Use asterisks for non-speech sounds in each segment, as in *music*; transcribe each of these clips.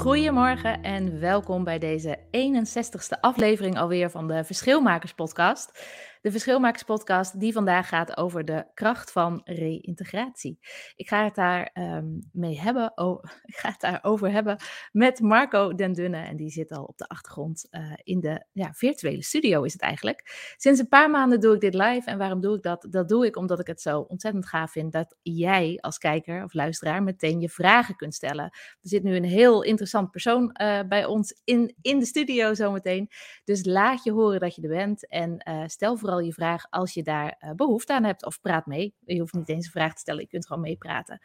Goedemorgen en welkom bij deze 61ste aflevering alweer van de Verschilmakers podcast de Verschilmakerspodcast die vandaag gaat over de kracht van reïntegratie. Ik ga het daar um, mee hebben, oh, *laughs* ik ga het daarover hebben met Marco Den Dunne en die zit al op de achtergrond uh, in de ja, virtuele studio is het eigenlijk. Sinds een paar maanden doe ik dit live en waarom doe ik dat? Dat doe ik omdat ik het zo ontzettend gaaf vind dat jij als kijker of luisteraar meteen je vragen kunt stellen. Er zit nu een heel interessant persoon uh, bij ons in, in de studio zometeen, dus laat je horen dat je er bent en uh, stel vooral vooral je vraag als je daar uh, behoefte aan hebt. Of praat mee. Je hoeft niet eens een vraag te stellen, je kunt gewoon meepraten.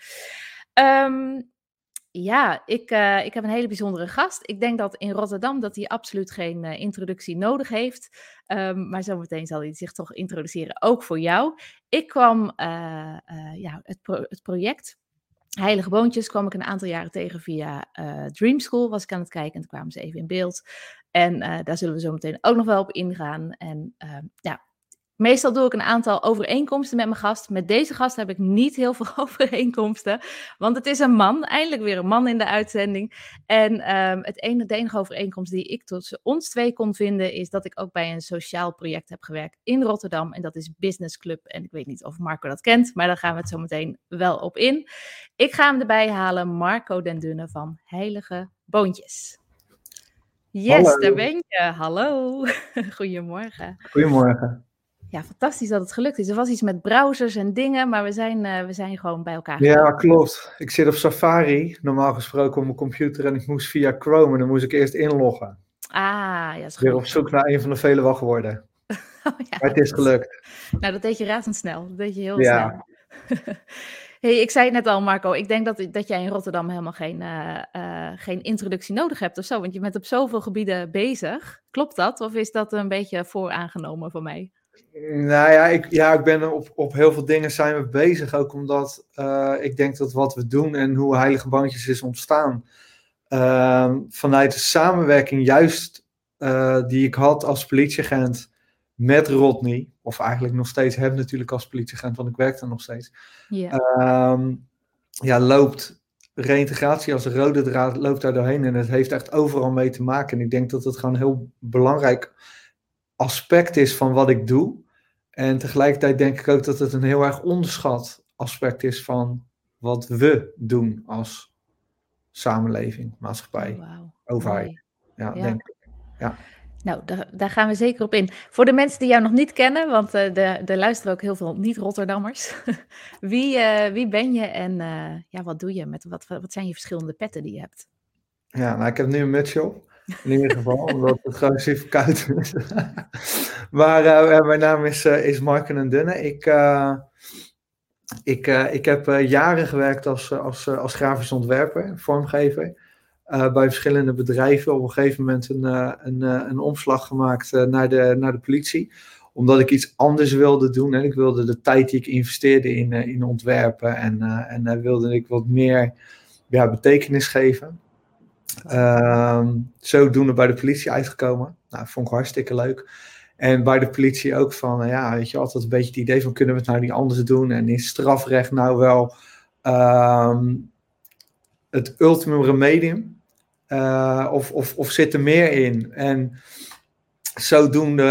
Um, ja, ik, uh, ik heb een hele bijzondere gast. Ik denk dat in Rotterdam dat hij absoluut geen uh, introductie nodig heeft. Um, maar zometeen zal hij zich toch introduceren, ook voor jou. Ik kwam ja, het, het project Heilige Boontjes kwam ik een aantal jaren tegen via Dream School. Was ik aan het kijken en kwamen ze even in beeld. En daar zullen we zo meteen ook nog wel op ingaan. En uh, ja, Meestal doe ik een aantal overeenkomsten met mijn gast. Met deze gast heb ik niet heel veel *laughs* overeenkomsten. Want het is een man, eindelijk weer een man in de uitzending. En um, het enige, de enige overeenkomst die ik tussen ons twee kon vinden, is dat ik ook bij een sociaal project heb gewerkt in Rotterdam. En dat is Business Club. En ik weet niet of Marco dat kent, maar daar gaan we het zo meteen wel op in. Ik ga hem erbij halen, Marco Den Dunne van Heilige Boontjes. Yes, Hallo. daar ben je. Hallo. *laughs* Goedemorgen. Goedemorgen ja, fantastisch dat het gelukt is. Er was iets met browsers en dingen, maar we zijn, uh, we zijn gewoon bij elkaar. Ja, klopt. Ik zit op Safari, normaal gesproken op mijn computer, en ik moest via Chrome en dan moest ik eerst inloggen. Ah, ja, is Weer op zoek naar een van de vele wachtwoorden. *laughs* oh, ja, maar het is gelukt. Nou, dat deed je razendsnel. Dat deed je heel ja. snel. *laughs* hey, ik zei het net al, Marco. Ik denk dat, dat jij in Rotterdam helemaal geen, uh, uh, geen introductie nodig hebt of zo. Want je bent op zoveel gebieden bezig. Klopt dat? Of is dat een beetje vooraangenomen voor mij? Nou ja, ik, ja, ik ben op, op heel veel dingen zijn we bezig. Ook omdat uh, ik denk dat wat we doen en hoe Heilige Bandjes is ontstaan. Uh, vanuit de samenwerking juist uh, die ik had als politieagent met Rodney. Of eigenlijk nog steeds heb natuurlijk als politieagent, want ik werk er nog steeds. Yeah. Ja, loopt reïntegratie als een rode draad loopt daar doorheen. En het heeft echt overal mee te maken. En ik denk dat het gewoon heel belangrijk aspect is van wat ik doe. En tegelijkertijd denk ik ook dat het een heel erg onderschat aspect is van wat we doen als samenleving, maatschappij, oh, wow. overheid. Ja, ja, denk ik. Ja. Nou, daar, daar, gaan we zeker op in. Voor de mensen die jou nog niet kennen, want uh, er luisteren ook heel veel niet-Rotterdammers. *laughs* wie, uh, wie ben je en uh, ja, wat doe je? Met, wat, wat zijn je verschillende petten die je hebt? Ja, nou, ik heb nu een mutsje op. In ieder geval, omdat het gewoon super koud is. *laughs* maar uh, mijn naam is, uh, is Marken en Dunne. Ik, ik, ik heb jaren gewerkt als, als, als grafisch ontwerper, vormgever. bij verschillende bedrijven. Op een gegeven moment een, een, een omslag gemaakt naar, de, naar de politie. Omdat ik iets anders wilde doen. En ik wilde de tijd die ik investeerde in, in ontwerpen. En, en wilde ik wat meer ja, betekenis geven. Um, zodoende bij de politie uitgekomen. Nou, vond ik hartstikke leuk. En bij de politie ook van, ja, weet je, altijd een beetje het idee van, kunnen we het nou niet anders doen? En is strafrecht nou wel um, het ultimum remedium? Uh, of, of, of zit er meer in? En zodoende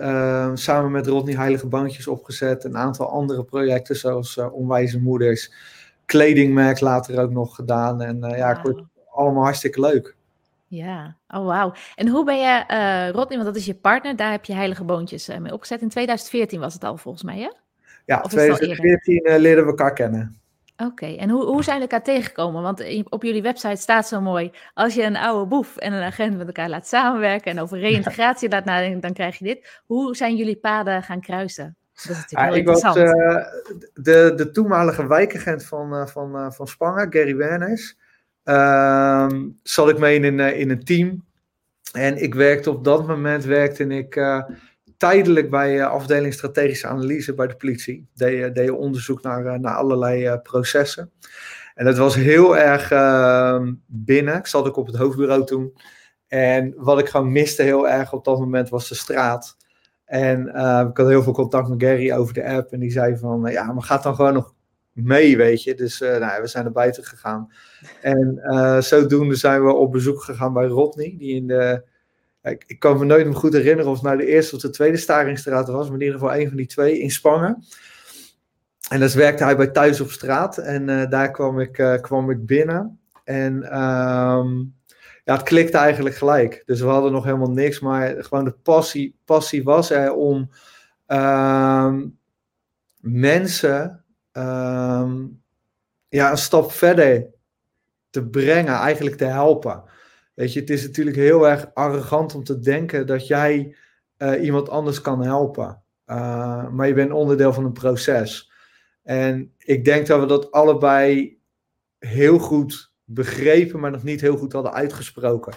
uh, samen met Rodney Heilige Bandjes opgezet. Een aantal andere projecten zoals uh, Onwijze Moeders. Kledingmerk later ook nog gedaan. En ja, wow. kort, allemaal hartstikke leuk. Ja, oh wauw. En hoe ben je, uh, Rodney, want dat is je partner, daar heb je heilige boontjes uh, mee opgezet. In 2014 was het al volgens mij, hè? Ja, in 2014 uh, leerden we elkaar kennen. Oké, okay. en hoe, hoe zijn we elkaar tegengekomen? Want op jullie website staat zo mooi, als je een oude boef en een agent met elkaar laat samenwerken en over reïntegratie laat nadenken, dan krijg je dit. Hoe zijn jullie paden gaan kruisen? Dat is natuurlijk ik was de, de toenmalige wijkagent van, van, van Spangen, Gary Werners. Ehm, zat ik mee in een, in een team. En ik werkte op dat moment werkte ik tijdelijk bij uh, afdeling strategische analyse bij de politie. Deed, deed onderzoek naar, naar allerlei processen. En dat was heel erg ehm, binnen. Ik zat ook op het hoofdbureau toen. En wat ik gewoon miste heel erg op dat moment was de straat. En ik had heel veel contact met Gary over de app. En die zei van, ja, maar gaat dan gewoon nog mee, weet je. Dus nou, we zijn naar buiten gegaan. En zodoende zijn we op bezoek gegaan bij Rodney, die in de ik, kan me nooit me goed herinneren of het nou de eerste of de tweede Staringsstraat was, maar in ieder geval een van die twee in Spangen. En dat werkte hij bij Thuis op Straat en uh, daar kwam ik, kwam ik binnen. En um, ja, het klikte eigenlijk gelijk. Dus we hadden nog helemaal niks, maar gewoon de passie, passie was er om um, mensen um, ja, een stap verder te brengen, eigenlijk te helpen. Weet je, het is natuurlijk heel erg arrogant om te denken dat jij uh, iemand anders kan helpen. Uh, maar je bent onderdeel van een proces. En ik denk dat we dat allebei heel goed begrepen, maar nog niet heel goed hadden uitgesproken.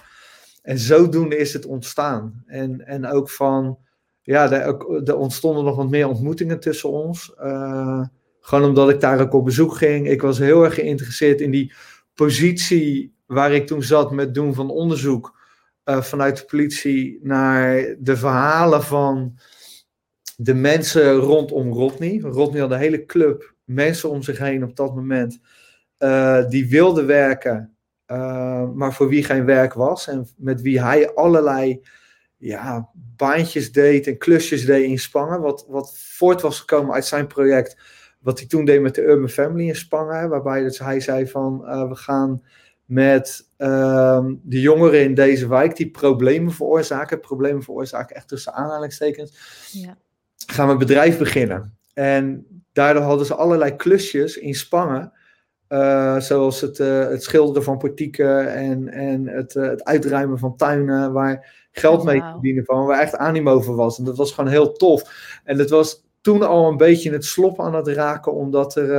En zodoende is het ontstaan. En, en ook van, ja, er, ontstonden nog wat meer ontmoetingen tussen ons. Uh, gewoon omdat ik daar ook op bezoek ging. Ik was heel erg geïnteresseerd in die positie waar ik toen zat met doen van onderzoek uh, vanuit de politie naar de verhalen van de mensen rondom Rodney. Rodney had een hele club mensen om zich heen op dat moment uh, die wilden werken, uh, maar voor wie geen werk was en met wie hij allerlei ja, baantjes deed en klusjes deed in Spangen, wat, wat voort was gekomen uit zijn project, wat hij toen deed met de Urban Family in Spangen, waarbij dus hij zei van we gaan met um, de jongeren in deze wijk die problemen veroorzaken. Problemen veroorzaken echt tussen aanhalingstekens. Ja. Gaan we een bedrijf beginnen. En daardoor hadden ze allerlei klusjes in Spangen. Uh, zoals het, uh, het schilderen van portieken en, en het, het uitruimen van tuinen. Waar geld oh, mee te verdienen van. Waar echt animo voor was. En dat was gewoon heel tof. En het was toen al een beetje het slop aan het raken. Omdat er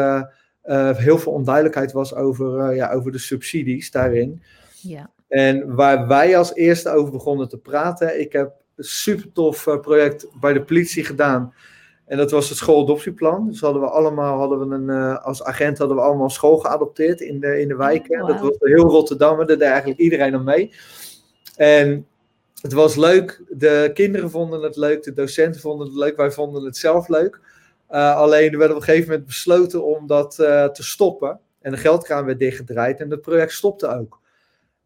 uh, heel veel onduidelijkheid was over, uh, ja, over de subsidies daarin. Ja. En waar wij als eerste over begonnen te praten, ik heb een super tof project bij de politie gedaan. En dat was het schooladoptieplan. Dus hadden we allemaal, hadden we een, als agent hadden we allemaal school geadopteerd in de, in de wijken. Oh, wow. Dat was heel Rotterdam, daar deed eigenlijk iedereen aan mee. En het was leuk, de kinderen vonden het leuk, de docenten vonden het leuk, wij vonden het zelf leuk. Uh, alleen er werd op een gegeven moment besloten om dat uh, te stoppen. En de geldkraan werd dichtgedraaid en het project stopte ook.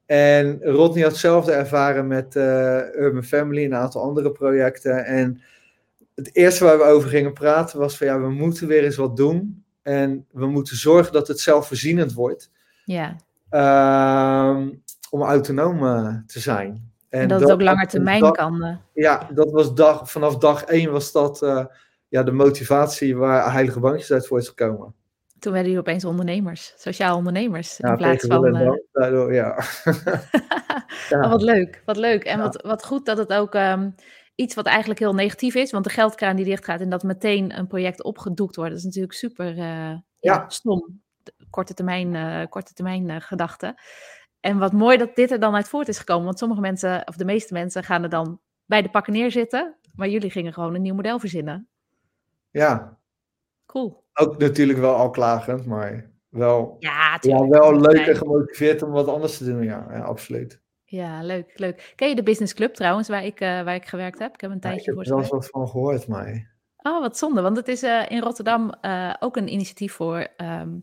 En Rodney had hetzelfde ervaren met uh, Urban Family en een aantal andere projecten. En het eerste waar we over gingen praten was van ja, we moeten weer eens wat doen. En we moeten zorgen dat het zelfvoorzienend wordt. Ja. Uh, om autonoom te zijn. En, dat, dat, het ook langer termijn dag, kan. Ja, dat was dag, vanaf dag één was dat ja, de motivatie waar Heilige Bankjes uit voor is gekomen. Toen werden jullie opeens ondernemers, sociaal ondernemers. in plaats van. Uh... Daardoor, ja. ja. *laughs* Oh, wat leuk, wat leuk. En wat, wat goed dat het ook um, iets wat eigenlijk heel negatief is, want de geldkraan die dicht gaat en dat meteen een project opgedoekt wordt, dat is natuurlijk super uh, ja. stom. Korte termijn, korte termijn gedachte. En wat mooi dat dit er dan uit voort is gekomen, want sommige mensen, of de meeste mensen, gaan er dan bij de pakken neerzitten, maar jullie gingen gewoon een nieuw model verzinnen. Ja. Cool. Ook natuurlijk wel al klagend, maar wel, ja, ja, wel leuk en gemotiveerd om wat anders te doen. Ja, ja absoluut. Ja, leuk, leuk. Ken je de Business Club trouwens, waar ik, uh, waar ik gewerkt heb? Ik heb een tijdje voor Ik heb er wel wat van gehoord, maar... Oh, wat zonde, want het is uh, in Rotterdam uh, ook een initiatief voor um,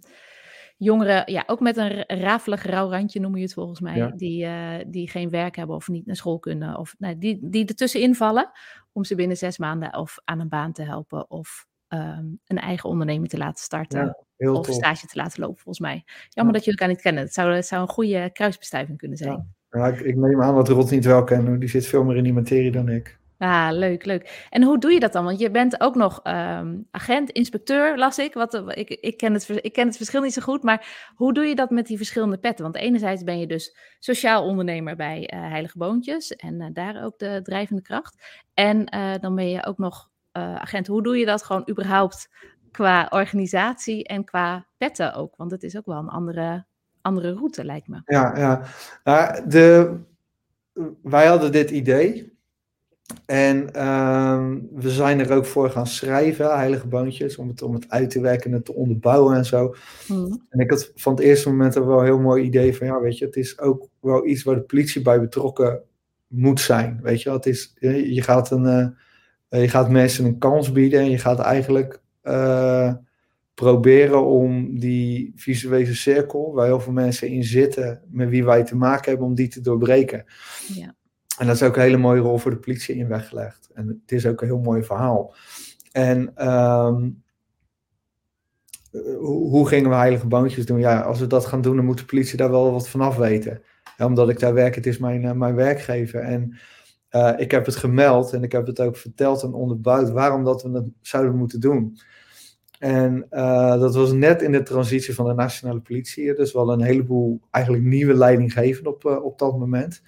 jongeren, ja, ook met een rafelig rauw randje noem je het volgens mij, ja. die, die geen werk hebben of niet naar school kunnen, of nou, die, die ertussenin vallen, om ze binnen zes maanden of aan een baan te helpen of um, een eigen onderneming te laten starten. Ja, of tof. stage te laten lopen, volgens mij. Jammer ja. dat jullie elkaar niet kennen. Het zou, het zou een goede kruisbestuiving kunnen zijn. Ja. ik, ik, neem aan dat Rot niet wel kennen. Die zit veel meer in die materie dan ik. Ah, leuk, leuk. En hoe doe je dat dan? Want je bent ook nog um, agent, inspecteur, las ik. Wat, ik, ik, ken het, ik ken het verschil niet zo goed, maar hoe doe je dat met die verschillende petten? Want enerzijds ben je dus sociaal ondernemer bij uh, Heilige Boontjes en uh, daar ook de drijvende kracht. En dan ben je ook nog agenten. Hoe doe je dat gewoon überhaupt qua organisatie en qua petten ook? Want het is ook wel een andere, andere route, lijkt me. Ja, ja. Nou, de, wij hadden dit idee. En ehm, we zijn er ook voor gaan schrijven, heilige boontjes, om het, om het uit te werken en te onderbouwen en zo. Hmm. En ik had van het eerste moment wel een heel mooi idee van, ja, weet je, het is ook wel iets waar de politie bij betrokken moet zijn. Weet je, het is, je, gaat een, uh, je gaat mensen een kans bieden en je gaat eigenlijk uh, proberen om die visuele cirkel, waar heel veel mensen in zitten, met wie wij te maken hebben, om die te doorbreken. Ja. En dat is ook een hele mooie rol voor de politie in weggelegd. En het is ook een heel mooi verhaal. En um, hoe gingen we heilige boontjes doen? Ja, als we dat gaan doen, dan moet de politie daar wel wat vanaf weten. Ja, omdat ik daar werk, het is mijn, uh, mijn werkgever. En uh, ik heb het gemeld en ik heb het ook verteld en onderbouwd waarom dat we het zouden moeten doen. En dat was net in de transitie van de nationale politie. Dus wel een heleboel eigenlijk nieuwe leidinggevenden op, op dat moment.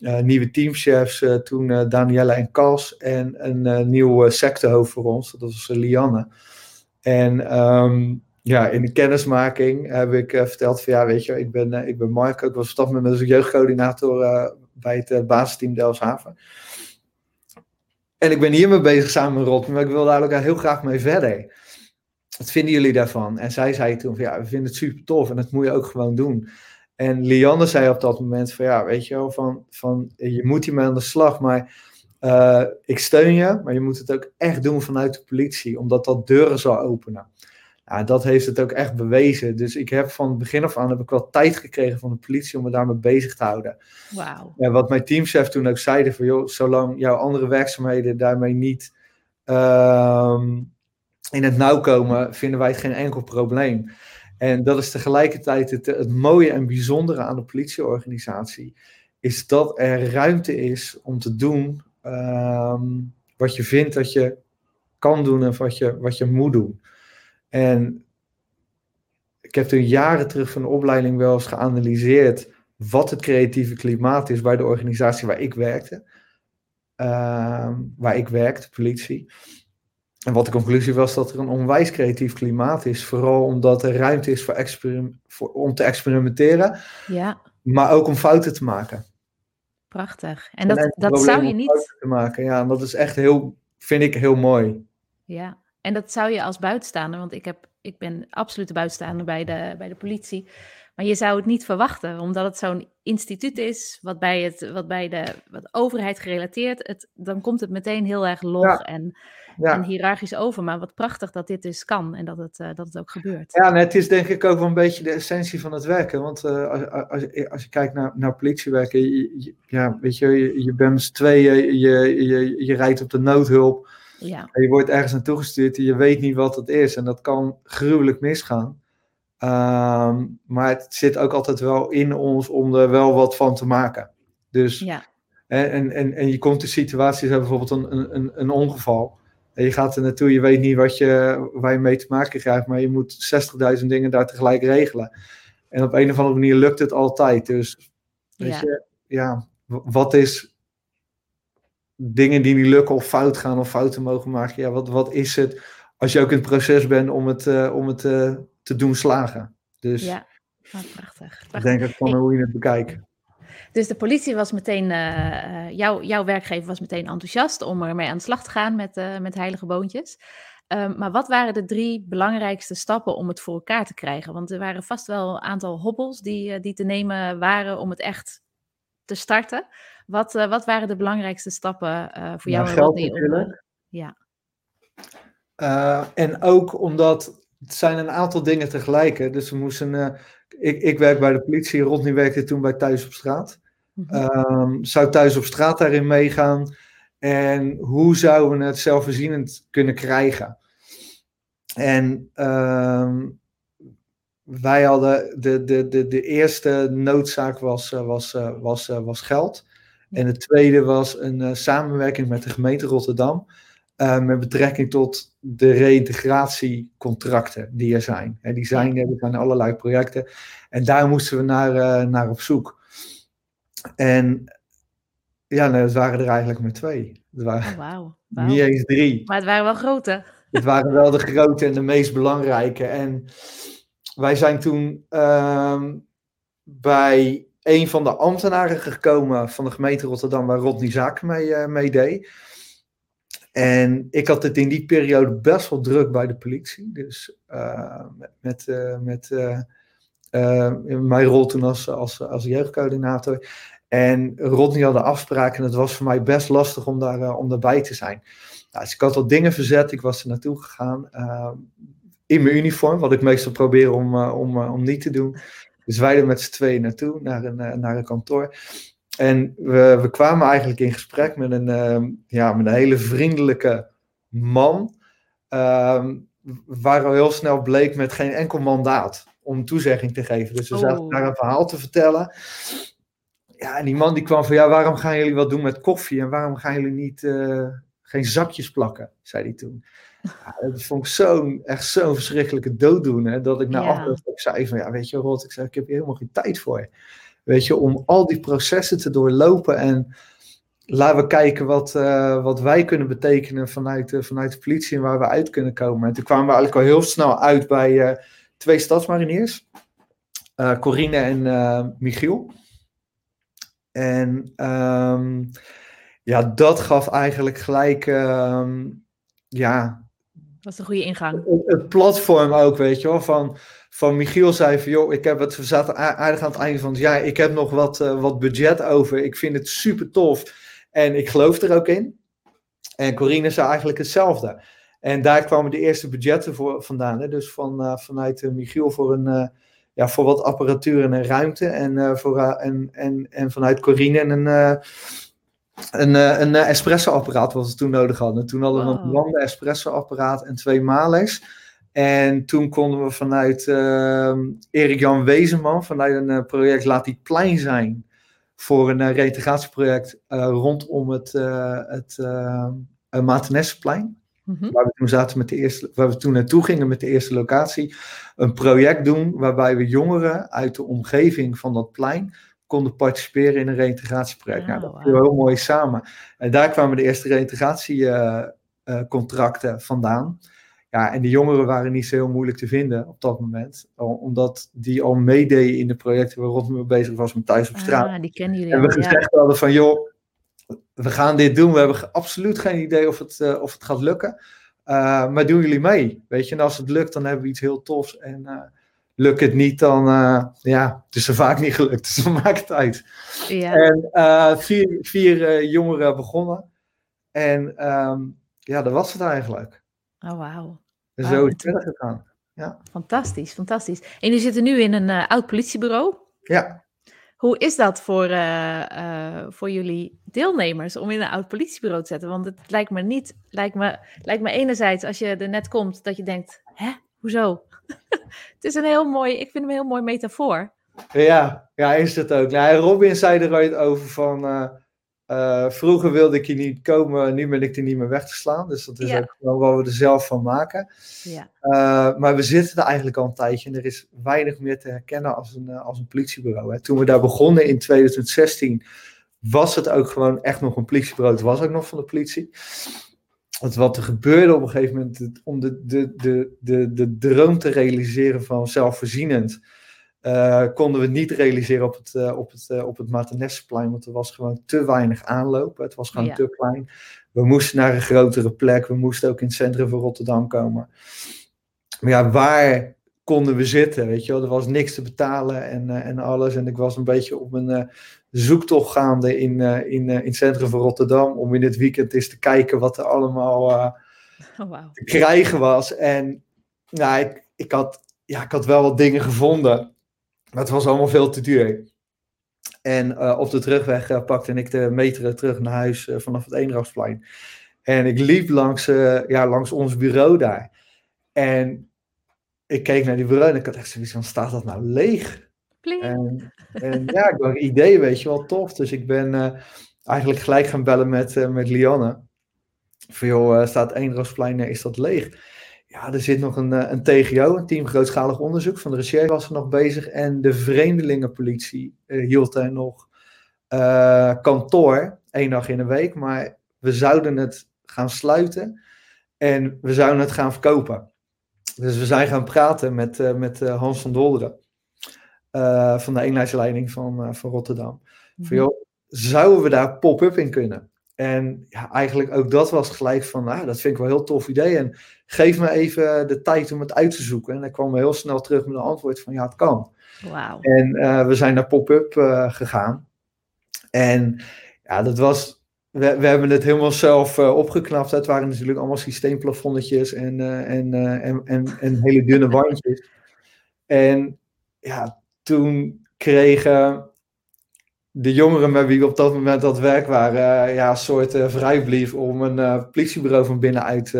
Uh, nieuwe teamchefs, uh, toen uh, Danielle en Cas en een nieuw sectehoofd voor ons, dat was Lianne. En um, ja, in de kennismaking heb ik verteld van ja, weet je, ik ben, ik ben Mark, ik was op dat moment als jeugdcoördinator bij het basisteam Delfshaven. En ik ben hiermee bezig samen met Rob, maar ik wil daar ook heel graag mee verder. Wat vinden jullie daarvan? En zij zei toen van ja, we vinden het super tof en dat moet je ook gewoon doen. En Lianne zei op dat moment van ja, weet je wel, van, van je moet hiermee aan de slag, maar uh, ik steun je, maar je moet het ook echt doen vanuit de politie, omdat dat deuren zal openen. Ja, dat heeft het ook echt bewezen. Dus ik heb van het begin af aan heb ik wel tijd gekregen van de politie om me daarmee bezig te houden. Wauw. En wat mijn teamchef toen ook zeiden van joh, zolang jouw andere werkzaamheden daarmee niet uh, in het nauw komen, vinden wij het geen enkel probleem. En dat is tegelijkertijd het, mooie en bijzondere aan de politieorganisatie, is dat er ruimte is om te doen um, wat je vindt dat je kan doen en wat je, wat je moet doen. En ik heb toen jaren terug van de opleiding wel eens geanalyseerd wat het creatieve klimaat is bij de organisatie waar ik werkte. Uh, waar ik werkte, politie. En wat de conclusie was dat er een onwijs creatief klimaat is. Vooral omdat er ruimte is voor, voor om te experimenteren. Ja. Maar ook om fouten te maken. Prachtig. En dat, dat zou je niet. Te maken. Ja, en dat is echt heel, vind ik heel mooi. Ja, en dat zou je als buitenstaander, want ik, heb, ik ben absoluut buitenstaander bij de, bij de politie. Maar je zou het niet verwachten, omdat het zo'n instituut is, wat bij, het, wat bij de wat overheid gerelateerd, het, dan komt het meteen heel erg log en ja. en hiërarchisch over. Maar wat prachtig dat dit dus kan en dat het, uh, dat het ook gebeurt. Ja, het is denk ik ook wel een beetje de essentie van het werken. Want uh, als, als, als, je kijkt naar, naar politiewerken, je, ja, weet je, je, je bent met tweeën, je, je, je rijdt op de noodhulp. Ja. En je wordt ergens naartoe gestuurd en je weet niet wat het is. En dat kan gruwelijk misgaan. Um, maar het zit ook altijd wel in ons om er wel wat van te maken. Dus, ja. en, en, en je komt in situaties, bijvoorbeeld een, een, een ongeval. En je gaat er naartoe, je weet niet wat je, waar je mee te maken krijgt, maar je moet 60.000 dingen daar tegelijk regelen. En op een of andere manier lukt het altijd. Dus, weet ja. je, ja, wat is dingen die niet lukken of fout gaan of fouten mogen maken? Ja, wat, wat is het als je ook in het proces bent om het, uh, om het uh, te doen slagen? Dus, ja, prachtig. prachtig. Ik denk ook van hoe je het bekijkt. Dus de politie was meteen, uh, jou, jouw werkgever was meteen enthousiast om ermee aan de slag te gaan met, uh, met heilige boontjes. Um, maar wat waren de drie belangrijkste stappen om het voor elkaar te krijgen? Want er waren vast wel een aantal hobbels die, die te nemen waren om het echt te starten. Wat, wat waren de belangrijkste stappen voor jou? Nou, natuurlijk. ja. en ook omdat het zijn een aantal dingen tegelijk. Dus we moesten ik, ik werk bij de politie, Rodney werkte toen bij Thuis op Straat. Um, zou Thuis op Straat daarin meegaan? En hoe zouden we het zelfvoorzienend kunnen krijgen? En um, wij hadden de, de, de, de eerste noodzaak was, eh, was, eh, was, was, was geld. En de tweede was een uh, samenwerking met de gemeente Rotterdam. Uh, met betrekking tot de reïntegratiecontracten die er zijn. En die zijn er, zijn allerlei projecten. En daar moesten we naar, uh, naar op zoek. En Ja, nee, het waren er eigenlijk maar twee. Het waren Oh, wauw. *laughs* niet eens drie. Maar het waren wel grote. *laughs* Het waren wel de grote en de meest belangrijke. En wij zijn toen ehm, bij een van de ambtenaren gekomen van de gemeente Rotterdam, waar Rodney Zaken mee, eh, mee deed. En ik had het in die periode best wel druk bij de politie. Dus eh, met, met, eh, eh, mijn rol toen als, als, als jeugdcoördinator. En Rodney had een afspraak en het was voor mij best lastig om, daar, om daarbij te zijn. Nou, dus ik had wat dingen verzet, ik was er naartoe gegaan. in mijn uniform, wat ik meestal probeer om, om, om niet te doen. Dus wij er met z'n tweeën naartoe, naar een, naar een kantoor. En we, we kwamen eigenlijk in gesprek met een, ehm, ja, met een hele vriendelijke man. ehm, waar al heel snel bleek met geen enkel mandaat om toezegging te geven. Dus we zaten Oh. daar een verhaal te vertellen. Ja, en die man die kwam van, ja, waarom gaan jullie wat doen met koffie? En waarom gaan jullie niet, eh, geen zakjes plakken? Zei hij toen. Ja, dat vond ik zo'n, echt zo'n verschrikkelijke dooddoener. Dat ik na Ja. afloop zei van, ja, weet je Rot, ik zei, ik heb hier helemaal geen tijd voor. Weet je, om al die processen te doorlopen en laten we kijken wat, eh, wat wij kunnen betekenen vanuit, vanuit de politie en waar we uit kunnen komen. En toen kwamen we eigenlijk al heel snel uit bij eh, twee stadsmariniers, eh Corine en Michiel. En ehm, ja, dat gaf eigenlijk gelijk, ehm, ja, Dat is een goede ingang. het- platform ook, weet je wel. Van, van Michiel zei van, joh, ik heb het, we zaten aardig aan het einde van het jaar. Ik heb nog wat, eh, wat budget over. Ik vind het super tof. En ik geloof er ook in. En Corine zei eigenlijk hetzelfde. En daar kwamen de eerste budgetten voor vandaan. Hè? Dus van, eh, vanuit eh, Michiel voor, een, ja, voor wat apparatuur en ruimte. En, voor, en, en, en vanuit Corine een, een, eh, een eh, espresso-apparaat wat we toen nodig hadden. Toen hadden we een blande espresso-apparaat en twee Males. En toen konden we vanuit ehm, Erik-Jan Wezenman, vanuit een eh, project Laat die Plein zijn, voor een uh, reintegratieproject rondom het, uh, het uh. Mhm. Waar we toen zaten met de eerste, waar we toen naartoe gingen met de eerste locatie. Een project doen waarbij we jongeren uit de omgeving van dat plein konden participeren in een reïntegratieproject. Ah, nou, dat wauw. viel heel mooi samen. En daar kwamen de eerste reintegratiecontracten vandaan. Ja, en de jongeren waren niet zo heel moeilijk te vinden op dat moment. Omdat die al meededen in de projecten waar Rotterdam mee bezig was met Thuis op straat. Ah, die kennen jullie En we al, ja. gezegd hadden van, joh, we gaan dit doen. We hebben absoluut geen idee of het, eh, of het gaat lukken. Uh, maar doen jullie mee? Weet je, en als het lukt, dan hebben we iets heel tofs. En uh, lukt het niet, dan, uh, ja, het is er vaak niet gelukt. Dus dan *laughs* maakt het uit. Ja. En uh, vier, vier jongeren begonnen. En um, ja, dat was het eigenlijk. Oh, wauw. En zo is het verder gegaan. Ja. Fantastisch, fantastisch. En jullie zitten nu in een oud politiebureau. Ja. Hoe is dat voor, voor jullie deelnemers om in een oud politiebureau te zetten? Want het lijkt me niet, lijkt me, lijkt me enerzijds als je er net komt, dat je denkt, hè, hoezo? *laughs* het is een heel mooi, ik vind hem een heel mooi metafoor. Ja, ja is het ook. Nou, Robin zei er ooit over van, uh, vroeger wilde ik hier niet komen, nu ben ik er niet meer weg te slaan. Dus dat is ja. ook gewoon wat we er zelf van maken. Ja. Uh, maar we zitten er eigenlijk al een tijdje en er is weinig meer te herkennen als een, als een politiebureau. Hè. Toen we daar begonnen in 2016 was het ook gewoon echt nog een politiebureau. Het was ook nog van de politie. Wat er gebeurde op een gegeven moment om de, de, de, de, de droom te realiseren van zelfvoorzienend. Uh, konden we niet realiseren op het, uh, op het, uh, op het want er was gewoon te weinig aanloop. Het was gewoon Ja. te klein. We moesten naar een grotere plek. We moesten ook in het centrum van Rotterdam komen. Maar ja, waar konden we zitten? Weet je wel? Er was niks te betalen en, en alles. En ik was een beetje op een zoektocht gaande in, in, in het centrum van Rotterdam. Om in het weekend eens te kijken wat er allemaal oh, wow. te krijgen was. En nou, ik, ik, had, ja, ik had wel wat dingen gevonden. Maar het was allemaal veel te duur. En uh, op de terugweg uh, pakte ik de metro terug naar huis uh, vanaf het Eendrachtsplein. En ik liep langs, ja, langs ons bureau daar. En ik keek naar die bureau en ik had echt zoiets van, staat dat nou leeg? En, en, ja, ik had een idee, weet je wel, tof. Dus ik ben eigenlijk gelijk gaan bellen met, met Lianne. Van joh, staat Eendrachtsplein, is dat leeg? Ja, er zit nog een, een TGO, een team grootschalig onderzoek. Van de recherche was er nog bezig. En de vreemdelingenpolitie hield er nog kantoor. één dag in de week, maar we zouden het gaan sluiten en we zouden het gaan verkopen. Dus we zijn gaan praten met, met Hans van Dolderen uh, van de eenheidsleiding van, van Rotterdam. Mm Van joh, zouden we daar pop-up in kunnen? En ja, eigenlijk ook dat was gelijk van, nou, dat vind ik wel een heel tof idee. En geef me even de tijd om het uit te zoeken. En dan kwam we heel snel terug met een antwoord van, ja, het kan. Wow. En we zijn naar pop-up gegaan. En ja, dat was we, we hebben het helemaal zelf uh, opgeknapt. Het waren natuurlijk allemaal systeemplafonnetjes en, en, en, en, en, hele dunne wandjes. En ja, toen kregen de jongeren met wie we op dat moment aan het werk waren, ja, een soort vrijblief om een politiebureau van binnenuit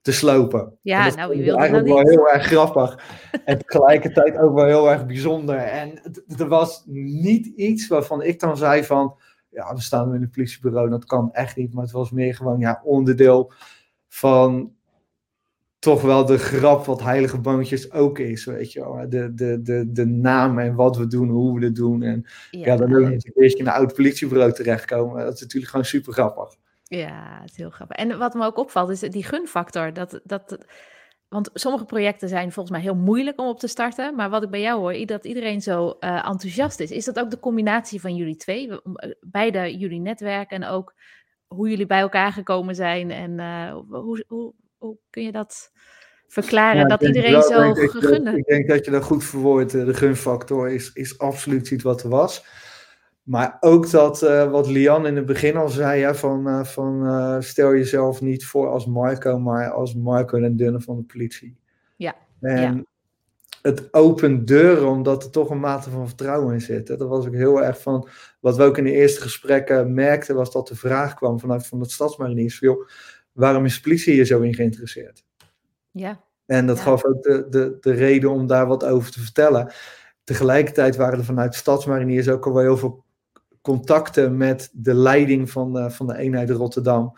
te slopen. Ja, dat nou, wie wilde eigenlijk wel heel erg grappig. en tegelijkertijd ook wel heel erg bijzonder. En er was niet iets waarvan ik dan zei van ja, we staan in een politiebureau, dat kan echt niet. Maar het was meer gewoon ja, onderdeel van toch wel de grap wat Heilige Boontjes ook is, weet je wel. De, de, de, de naam en wat we doen, hoe we het doen. En ja, ja dan ook een keertje in een oud politiebureau terechtkomen. Dat is natuurlijk gewoon super grappig. Ja, het is heel grappig. En wat me ook opvalt, is die gunfactor. Dat, dat, want sommige projecten zijn volgens mij heel moeilijk om op te starten. Maar wat ik bij jou hoor, dat iedereen zo uh, enthousiast is. Is dat ook de combinatie van jullie twee? Eh, beide jullie netwerk en ook hoe jullie bij elkaar gekomen zijn. En uh, hoe, hoe, hoe, kun je dat verklaren? Ja, dat iedereen zo gegunde... Ik denk dat je dat goed verwoordt. De gunfactor is, is absoluut iets wat er was. Maar ook dat, uh, wat Lian in het begin al zei, hè, van, uh, van uh, stel jezelf niet voor als Marco, maar als Marco en Dunne van de politie. Ja. En ja. het opent deuren, omdat er toch een mate van vertrouwen in zit. Hè. Dat was ook heel erg van, wat we ook in de eerste gesprekken merkten, was dat de vraag kwam vanuit van het stadsmariniers, joh, waarom is de politie hier zo in geïnteresseerd? Ja. En dat ja. gaf ook de, de, de reden om daar wat over te vertellen. Tegelijkertijd waren er vanuit stadsmariniers ook al wel heel veel contacten met de leiding van de, van de eenheid Rotterdam.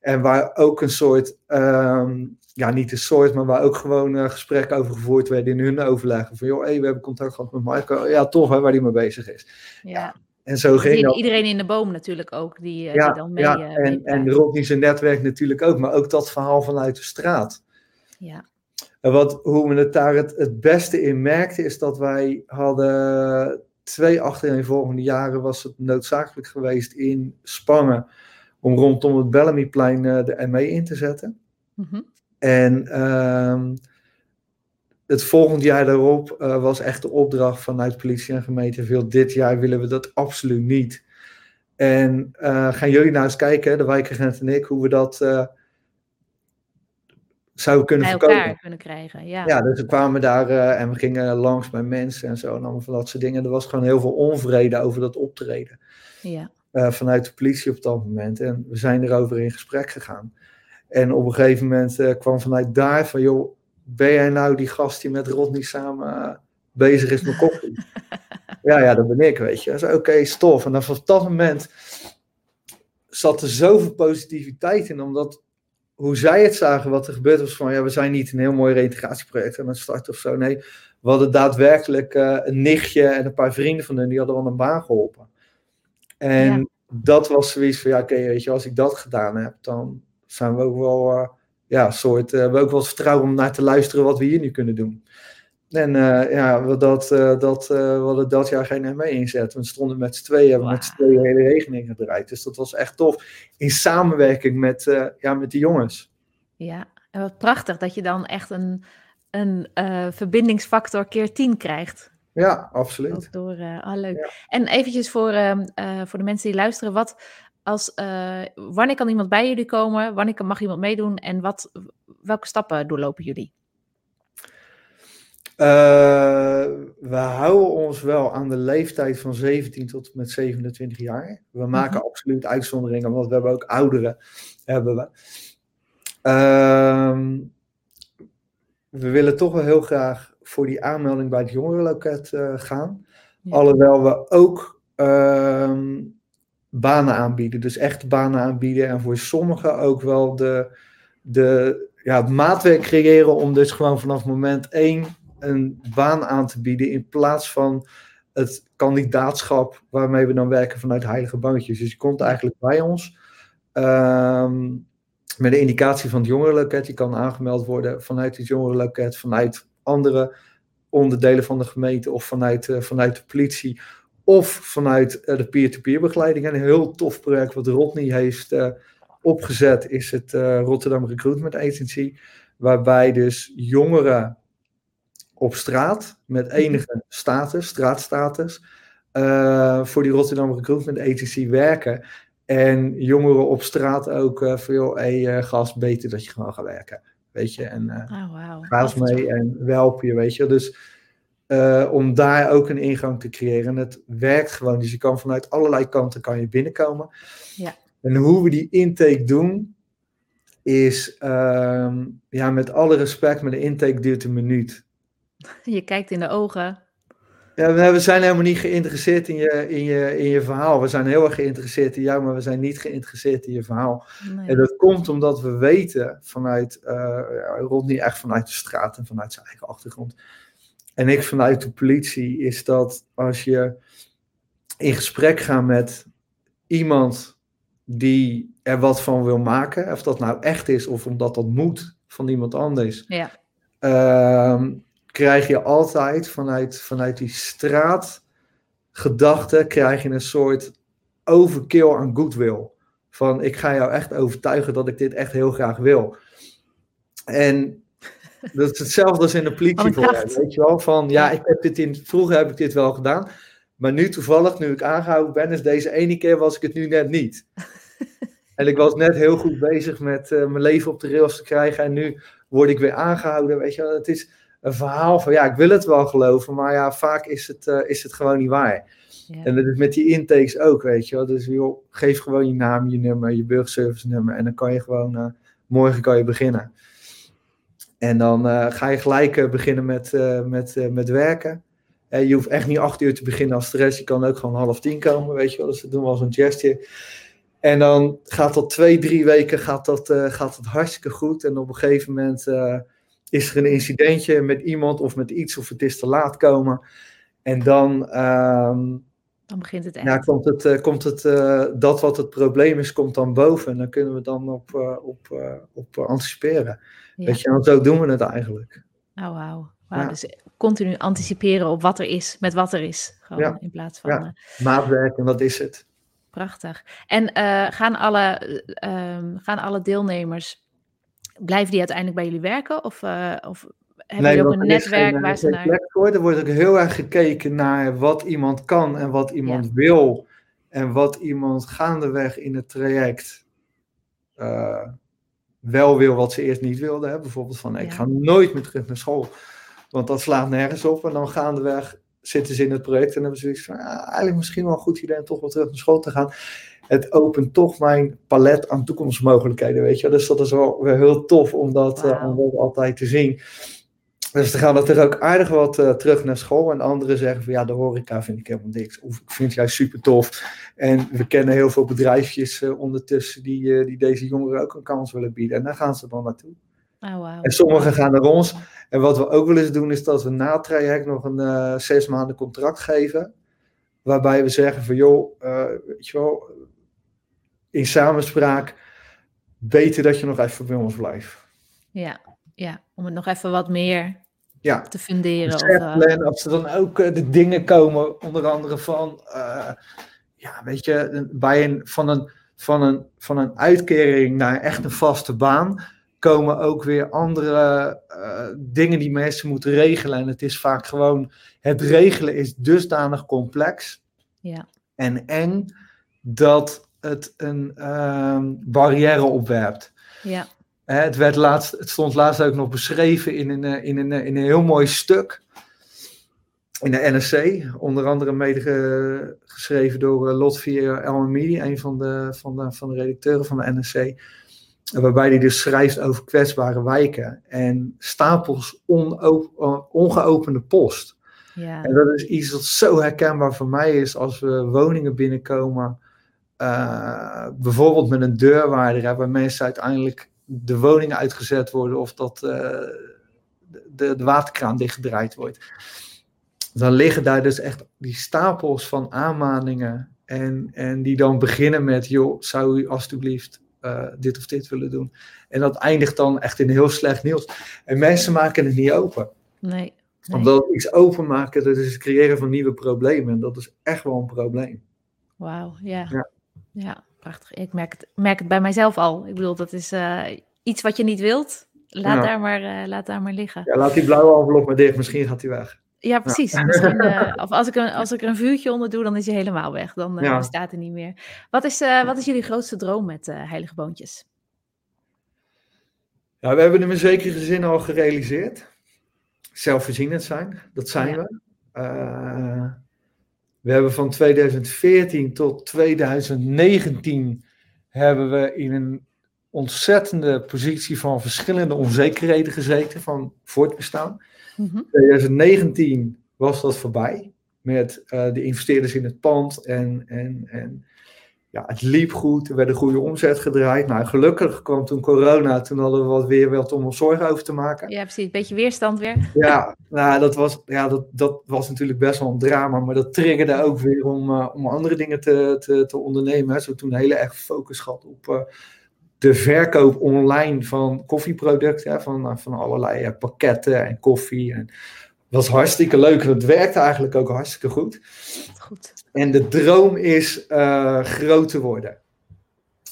En waar ook een soort, um, ja niet een soort, maar waar ook gewoon uh, gesprekken over gevoerd werden in hun overleggen. Van joh, hey, we hebben contact gehad met Marco. Ja, toch hè, waar die mee bezig is. Ja. En zo ging. Iedereen in de boom natuurlijk ook, die, ja, die dan mee... Ja, uh, en, en Rodney zijn netwerk natuurlijk ook, maar ook dat verhaal vanuit de straat. Ja. En wat, hoe we het daar het, het beste in merkten, is dat wij hadden twee achtereenvolgende jaren was het noodzakelijk geweest in Spangen om rondom het Bellamyplein uh, de ME in te zetten. Mm -hmm. En uh, het volgende jaar daarop uh, was echt de opdracht vanuit politie en gemeente veel dit jaar willen we dat absoluut niet. En uh, gaan jullie nou eens kijken, de wijkagent en ik, hoe we dat zouden kunnen bij verkopen. elkaar kunnen krijgen, ja. Ja, dus we kwamen daar en we gingen langs bij mensen en zo en allemaal van dat soort dingen. Er was gewoon heel veel onvrede over dat optreden. Ja. Vanuit de politie op dat moment. En we zijn erover in gesprek gegaan. En op een gegeven moment kwam vanuit daar van, joh, ben jij nou die gast die met Rodney samen bezig is met koffie? *laughs* ja, ja, dat ben ik, weet je. Oké, okay, stof. En dan vanaf dat moment zat er zoveel positiviteit in, omdat hoe zij het zagen, wat er gebeurd was van, ja, we zijn niet een heel mooi reïntegratieproject aan het starten of zo. Nee, we hadden daadwerkelijk uh, een nichtje en een paar vrienden van hen, die hadden al een baan geholpen. En ja. dat was zoiets van, ja, oké, okay, weet je, als ik dat gedaan heb, dan zijn we ook wel, uh, ja, soort, uh, we ook wel vertrouwen om naar te luisteren wat we hier nu kunnen doen. En uh, ja, we, dat, uh, dat, uh, we hadden dat jaar geen ME inzet. We stonden met z'n tweeën, hebben wow. met z'n tweeën hele regeling gedraaid. Dus dat was echt tof. In samenwerking met, ja, met die jongens. Ja, en wat prachtig dat je dan echt een, een verbindingsfactor keer 10 krijgt. Ja, absoluut. Ook door, ah, leuk. Ja. En eventjes voor, voor de mensen die luisteren. Wat als, wanneer kan iemand bij jullie komen? Wanneer mag iemand meedoen? En wat, welke stappen doorlopen jullie? Uh, we houden ons wel aan de leeftijd van 17 tot met 27 jaar. We maken mm -hmm. absoluut uitzonderingen, want we hebben ook ouderen. Hebben we. Uh, we willen toch wel heel graag voor die aanmelding bij het jongerenloket uh, gaan. Ja. Alhoewel we ook uh, banen aanbieden. Dus echt banen aanbieden. En voor sommigen ook wel de, de, ja, maatwerk creëren om dus gewoon vanaf moment 1 een baan aan te bieden in plaats van het kandidaatschap waarmee we dan werken vanuit Heilige Boontjes. Dus je komt eigenlijk bij ons ehm, met de indicatie van het jongerenloket. Je kan aangemeld worden vanuit het jongerenloket, vanuit andere onderdelen van de gemeente of vanuit, uh, vanuit de politie of vanuit uh, de peer-to-peer begeleiding. En een heel tof project wat Rodney heeft uh, opgezet is het Rotterdam Recruitment Agency, waarbij dus jongeren op straat met mhm. enige status, straatstatus, voor die Rotterdam Recruitment Agency werken. En jongeren op straat ook uh, van joh, hey, gast, beter dat je gewoon gaat werken. Weet je, en uh, oh, wow. ga eens mee en welp je, weet je. Dus uh, om daar ook een ingang te creëren. En het werkt gewoon. Dus je kan vanuit allerlei kanten kan je binnenkomen. Ja. En hoe we die intake doen, is uh, ja, met alle respect, maar de intake duurt een minuut. Je kijkt in de ogen. Ja, we zijn helemaal niet geïnteresseerd in je, in, je, in je verhaal. We zijn heel erg geïnteresseerd in jou, maar we zijn niet geïnteresseerd in je verhaal. Nee. En dat komt omdat we weten vanuit, uh, Rodney echt vanuit de straat en vanuit zijn eigen achtergrond, en ik vanuit de politie is dat als je in gesprek gaat met iemand die er wat van wil maken, of dat nou echt is of omdat dat moet van iemand anders, ja. uh, krijg je altijd vanuit, vanuit die straatgedachte, krijg je een soort overkill aan goodwill. Van ik ga jou echt overtuigen dat ik dit echt heel graag wil. En dat is hetzelfde als in de politie voor weet je wel. Van, ja, ik heb dit in, vroeger heb ik dit wel gedaan. Maar nu toevallig, nu ik aangehouden ben, is deze ene keer was ik het nu net niet. *laughs* en ik was net heel goed bezig met uh, mijn leven op de rails te krijgen. En nu word ik weer aangehouden. Weet je wel, het is een verhaal van, ja, ik wil het wel geloven. Maar ja, vaak is het, uh, is het gewoon niet waar. Ja. En dat is met die intakes ook, weet je wel. Dus joh, geef gewoon je naam, je nummer, je burgerservice nummer. En dan kan je gewoon, uh, morgen kan je beginnen. En dan uh, ga je gelijk uh, beginnen met, uh, met, met werken. je hoeft echt niet acht uur te beginnen als stress. Je kan ook gewoon half tien komen, weet je wel. Dus dat doen we als een gestje. En dan gaat dat twee, drie weken gaat dat, gaat dat hartstikke goed. En op een gegeven moment is er een incidentje met iemand of met iets. Of het is te laat komen. En dan... Ehm, dan begint het echt. Ja, komt het, komt het, dat wat het probleem is, komt dan boven. En dan kunnen we dan op, op, op anticiperen. Ja. Weet je, en zo doen we het eigenlijk. Oh, wauw. Wow, ja. Dus continu anticiperen op wat er is, met wat er is. Gewoon ja. in plaats van... Ja. Maatwerk, en dat is het. Prachtig. En uh, gaan, alle, uh, gaan alle deelnemers, blijven die uiteindelijk bij jullie werken? Of, uh, of hebben nee, ook een netwerk geen, waar ze naar... Voor. Er wordt ook heel erg gekeken naar wat iemand kan en wat iemand wil. En wat iemand gaandeweg in het traject wel wil wat ze eerst niet wilden. Hè? Bijvoorbeeld van, ik ga nooit meer terug naar school. Want dat slaat nergens op. En dan gaandeweg zitten ze in het project en hebben ze zoiets van, ah, eigenlijk misschien wel een goed idee om toch wel terug naar school te gaan. Het opent toch mijn palet aan toekomstmogelijkheden, weet je. Dus dat is wel weer heel tof om dat, wow. uh, om dat altijd te zien. Dus dan gaan er ook aardig wat uh, terug naar school. En anderen zeggen van ja, de horeca vind ik helemaal niks. Of ik vind het juist super tof. En we kennen heel veel bedrijfjes uh, ondertussen die, uh, die deze jongeren ook een kans willen bieden. En daar gaan ze dan naartoe. Oh, wow. En sommigen gaan naar ons. En wat we ook wel eens doen is dat we na het traject nog een zes maanden contract geven. Waarbij we zeggen van joh, weet je wel, in samenspraak, beter dat je nog even bij ons blijft. Ja, ja, om het nog even wat meer ja. te funderen. Of, uh... als er dan ook uh, de dingen komen, onder andere van, uh, ja, weet je, bij een, van, een, van, een, van een uitkering naar echt een vaste baan, komen ook weer andere dingen die mensen moeten regelen. En het is vaak gewoon, het regelen is dusdanig complex ja. en eng, dat het een ehm, barrière opwerpt. Ja. Het, werd laatst, het stond laatst ook nog beschreven in een, eh, in een, eh, in een heel mooi stuk in de NSC, onder andere mede geschreven door eh, Lotvier Elmamidi, een van de, van, de, van de redacteuren van de NSC. Waarbij hij dus schrijft over kwetsbare wijken en stapels ongeopende post. Ja. En dat is iets dat zo herkenbaar voor mij is als we woningen binnenkomen. Uh, bijvoorbeeld met een deurwaarder, waar mensen uiteindelijk de woningen uitgezet worden of dat uh, de, de waterkraan dichtgedraaid wordt. dan liggen daar dus echt die stapels van aanmaningen. En, en die dan beginnen met, joh, zou u alstublieft uh, dit of dit willen doen? En dat eindigt dan echt in heel slecht nieuws. En mensen maken het niet open. Nee. nee. Omdat iets openmaken, dat is het creëren van nieuwe problemen. En dat is echt wel een probleem. Wauw, ja. ja. ja. Prachtig. Ik merk het, merk het bij mijzelf al. Ik bedoel, dat is uh, iets wat je niet wilt. Laat, daar maar, uh, laat daar maar liggen. Ja, laat die blauwe envelop maar dicht. Misschien gaat hij weg. Ja, precies. Ja. *laughs* Misschien, uh, of als ik, een, als ik er een vuurtje onder doe, dan is hij helemaal weg. Dan ja. bestaat hij niet meer. Wat is, wat is jullie grootste droom met Heilige Boontjes? Ja, we hebben hem in zekere zin al gerealiseerd. Zelfvoorzienend zijn, dat zijn we. We hebben van 2014 tot 2019 hebben we in een ontzettende positie van verschillende onzekerheden gezeten van voortbestaan. In mm 2019 was dat voorbij met uh, de investeerders in het pand en, en, en ja, het liep goed, er werd een goede omzet gedraaid. Nou, gelukkig kwam toen corona, toen hadden we wat weer wat om ons zorgen over te maken. Ja, precies, een beetje weerstand weer. *laughs* Ja, nou, dat, was, ja dat, dat was natuurlijk best wel een drama, maar dat triggerde ook weer om, uh, om andere dingen te, te, te ondernemen. Zo toen heel erg focus gehad op... Uh, de verkoop online van koffieproducten, van, van allerlei pakketten en koffie. En dat was hartstikke leuk en het werkte eigenlijk ook hartstikke goed. goed. En de droom is uh, groot te worden.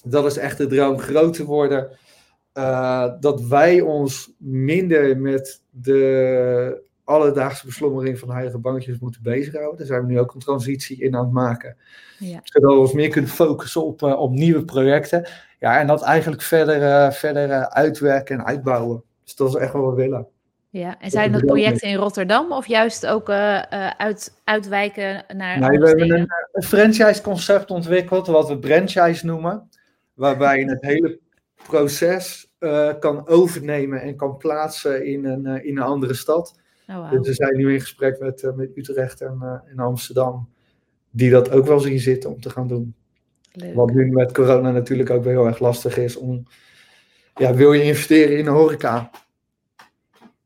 Dat is echt de droom, groot te worden. Uh, dat wij ons minder met de alledaagse beslommering van heilige bankjes moeten bezighouden. Daar zijn we nu ook een transitie in aan het maken. Ja. Zodat we ons meer kunnen focussen op, uh, op nieuwe projecten. Ja, en dat eigenlijk verder, verder uitwerken en uitbouwen. Dus dat is echt wat we willen. Ja, en zijn dat projecten in Rotterdam of juist ook uit, uitwijken naar Nee, we hebben een, een franchise-concept ontwikkeld, wat we franchise noemen. Waarbij je het hele proces kan overnemen en kan plaatsen in een, in een andere stad. Oh, wow. Dus we zijn nu in gesprek met, met Utrecht en, en Amsterdam, die dat ook wel zien zitten om te gaan doen. Leuk. Wat nu met corona natuurlijk ook wel heel erg lastig is om, ja, wil je investeren in een horeca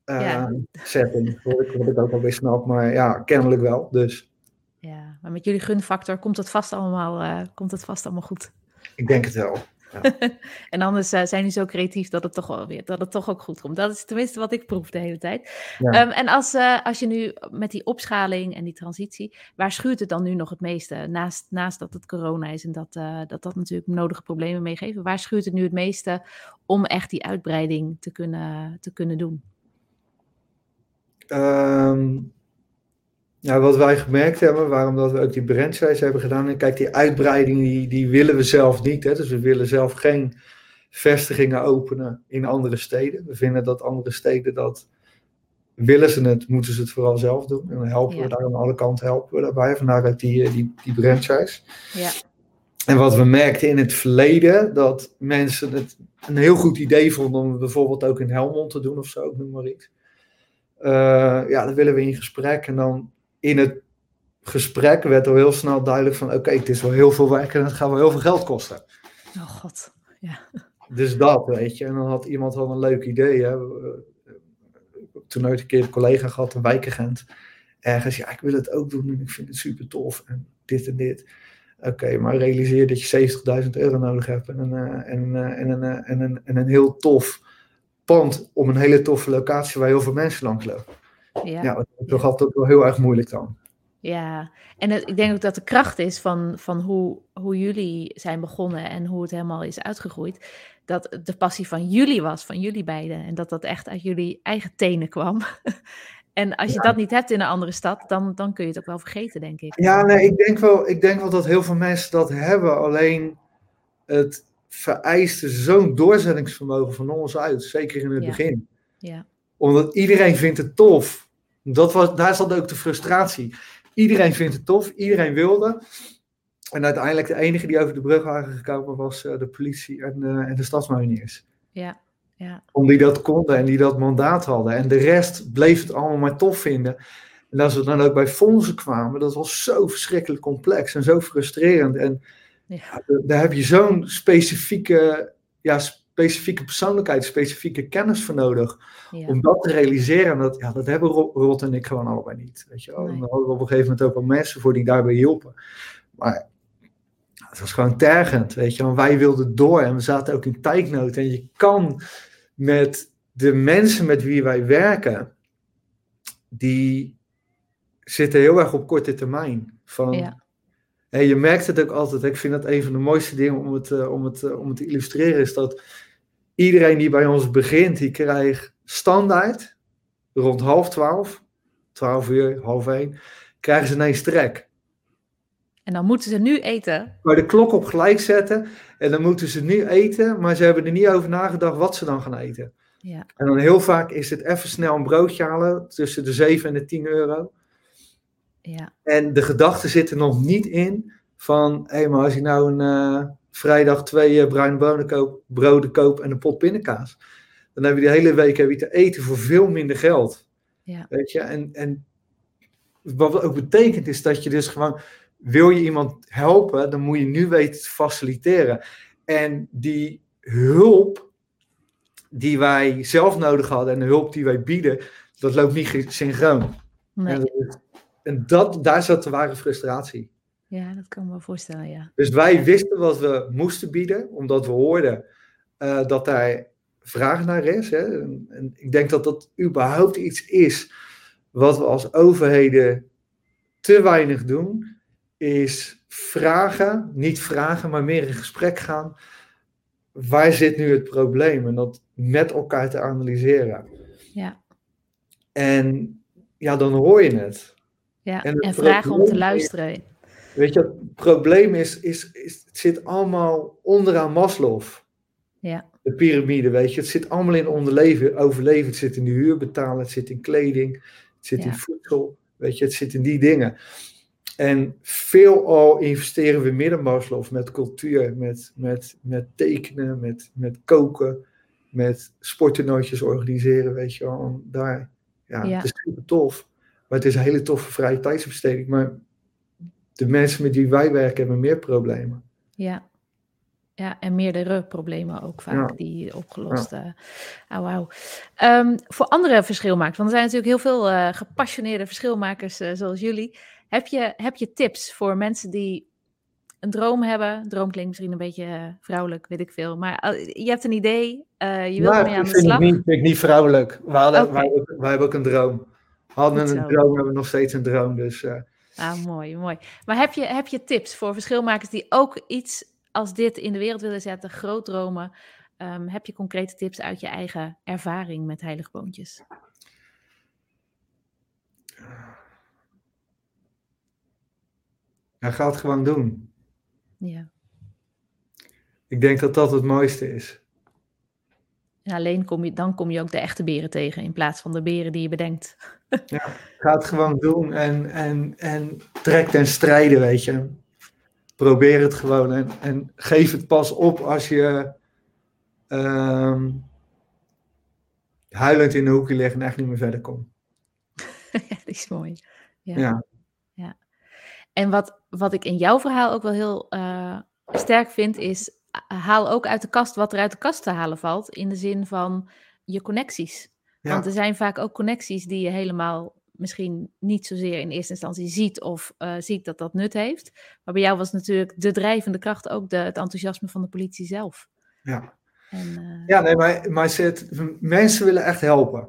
uh, ja. setting? Wat ik ook alweer snap, maar ja, kennelijk wel, dus. Ja, maar met jullie gunfactor komt het vast allemaal, komt het vast allemaal goed. Ik denk het wel. *laughs* en anders uh, zijn die zo creatief dat het toch wel weer, dat het toch ook goed komt. Dat is tenminste wat ik proef de hele tijd. Ja. Um, en als, uh, als je nu met die opschaling en die transitie, waar schuurt het dan nu nog het meeste? Naast, naast dat het corona is en dat, uh, dat dat natuurlijk nodige problemen meegeeft. Waar schuurt het nu het meeste om echt die uitbreiding te kunnen, te kunnen doen? Um, nou, wat wij gemerkt hebben, waarom dat we ook die brandsize hebben gedaan. En kijk, die uitbreiding die, die willen we zelf niet. Hè? Dus we willen zelf geen vestigingen openen in andere steden. We vinden dat andere steden dat. Willen ze het, moeten ze het vooral zelf doen. En dan helpen ja. we daar aan alle kanten helpen we daarbij. Vandaar ook die, die, die franchise. Ja. En wat we merkten in het verleden, dat mensen het een heel goed idee vonden om bijvoorbeeld ook in Helmond te doen of zo, noem maar iets. Uh, ja, dan willen we in gesprek en dan in het gesprek werd al heel snel duidelijk van oké, okay, het is wel heel veel werk en het gaat wel heel veel geld kosten. Oh god, ja. Dus dat, weet je. En dan had iemand wel een leuk idee. Hè. Toen ooit een keer een collega gehad, een wijkagent. Ergens, ja, ik wil het ook doen en ik vind het super tof en dit en dit. Oké, okay, maar realiseer dat je 70.000 euro nodig hebt en een, en, een, en, een, en, een, en een heel tof pand op een hele toffe locatie waar heel veel mensen langs lopen. Ja, ja dat is toch altijd wel heel erg moeilijk dan. Ja, en het, ik denk ook dat de kracht is van, van hoe, hoe jullie zijn begonnen en hoe het helemaal is uitgegroeid. Dat de passie van jullie was, van jullie beiden. En dat dat echt uit jullie eigen tenen kwam. *laughs* en als je ja. dat niet hebt in een andere stad, dan, dan kun je het ook wel vergeten, denk ik. Ja, nee, ik denk wel, ik denk wel dat heel veel mensen dat hebben. Alleen het vereiste zo'n doorzettingsvermogen van ons uit, zeker in het ja. begin. Ja. Omdat iedereen vindt het tof. Dat was, daar zat ook de frustratie. Iedereen vindt het tof, iedereen wilde. En uiteindelijk de enige die over de brug waren gekomen was uh, de politie en, uh, en de stadsmariniers. Ja, ja. Om die dat konden en die dat mandaat hadden. En de rest bleef het allemaal maar tof vinden. En als we dan ook bij fondsen kwamen, dat was zo verschrikkelijk complex en zo frustrerend. En ja. daar heb je zo'n specifieke ja, specifieke persoonlijkheid, specifieke kennis voor nodig. Om dat te realiseren. En dat, ja, dat hebben Rot en ik gewoon allebei niet. Weet je wel. We hadden op een gegeven moment ook wel mensen voor die daarbij hielpen. Maar het was gewoon tergend, weet je. Want wij wilden door en we zaten ook in tijdnood. En je kan met de mensen met wie wij werken, die zitten heel erg op korte termijn. Van, ja. Je merkt het ook altijd. Ik vind dat een van de mooiste dingen om het, uh, om, het, uh, om het te illustreren. Is dat iedereen die bij ons begint, die krijgt standaard rond half twaalf, twaalf uur, half één, krijgen ze ineens trek. En dan moeten ze nu eten. Maar de klok op gelijk zetten. En dan moeten ze nu eten. Maar ze hebben er niet over nagedacht wat ze dan gaan eten. Ja. En dan heel vaak is het even snel een broodje halen. Tussen de 7 en de 10 euro. Ja. En de gedachten zitten nog niet in van, hé, hey, maar als ik nou een uh, vrijdag twee uh, bruine bonen koop, broden koop en een pot pindakaas, dan heb je de hele week heb je te eten voor veel minder geld. Ja. Weet je, en, en wat ook betekent is dat je dus gewoon, wil je iemand helpen, dan moet je nu weten te faciliteren. En die hulp die wij zelf nodig hadden en de hulp die wij bieden, dat loopt niet synchroon. Nee. En dat, daar zat de ware frustratie. Ja, dat kan ik me voorstellen, ja. Dus wij wisten wat we moesten bieden, omdat we hoorden uh, dat daar vraag naar is. Hè? En, en, ik denk dat dat überhaupt iets is wat we als overheden te weinig doen, is vragen, niet vragen, maar meer in gesprek gaan. Waar zit nu het probleem? En dat met elkaar te analyseren. Ja. En ja, dan hoor je het. Ja, en, vragen om te luisteren. weet je, het probleem is, is, is, het zit allemaal onderaan Maslow. Ja. De piramide, weet je. Het zit allemaal in onderleven, overleven. Het zit in de huur betalen, het zit in kleding, het zit in voedsel, weet je. Het zit in die dingen. En veelal investeren we midden Maslow met cultuur, met, met, met tekenen, met, met koken, met sporttoernooitjes organiseren, weet je wel. Daar, ja, ja. het is super tof. Maar het is een hele toffe vrije tijdsbesteding. Maar de mensen met wie wij werken hebben meer problemen. Ja, ja, en meerdere problemen ook vaak die opgelost. Ja. Uh, wauw. Um, voor andere verschilmakers, want er zijn natuurlijk heel veel uh, gepassioneerde verschilmakers uh, zoals jullie. Heb je, heb je tips voor mensen die een droom hebben? Droom klinkt misschien een beetje vrouwelijk, weet ik veel. Maar je hebt een idee, je wilt mee aan de slag. Ik vind ik niet vrouwelijk. We, hadden, okay. wij, wij hebben ook een droom hadden een droom, hebben nog steeds een droom. Dus, uh... Ah, mooi, mooi. Maar heb je, heb je tips voor verschilmakers die ook iets als dit in de wereld willen zetten, groot dromen? Um, heb je concrete tips uit je eigen ervaring met heiligboontjes? Ja, ga het gewoon doen. Ja. Ik denk dat dat het mooiste is. En alleen kom je, dan kom je ook de echte beren tegen in plaats van de beren die je bedenkt. Ja, ga het gewoon doen en, en, en trek ten strijden, weet je. Probeer het gewoon en, en geef het pas op als je um, huilend in de hoekje ligt en echt niet meer verder komt. *laughs* dat is mooi. Ja. ja. ja. En wat, wat ik in jouw verhaal ook wel heel uh, sterk vind, is haal ook uit de kast wat er uit de kast te halen valt. In de zin van je connecties. Want er zijn vaak ook connecties die je helemaal misschien niet zozeer in eerste instantie ziet of uh, ziet dat dat nut heeft. Maar bij jou was natuurlijk de drijvende kracht ook de, het enthousiasme van de politie zelf. Ja, en, uh... ja nee, maar, maar zit, mensen willen echt helpen.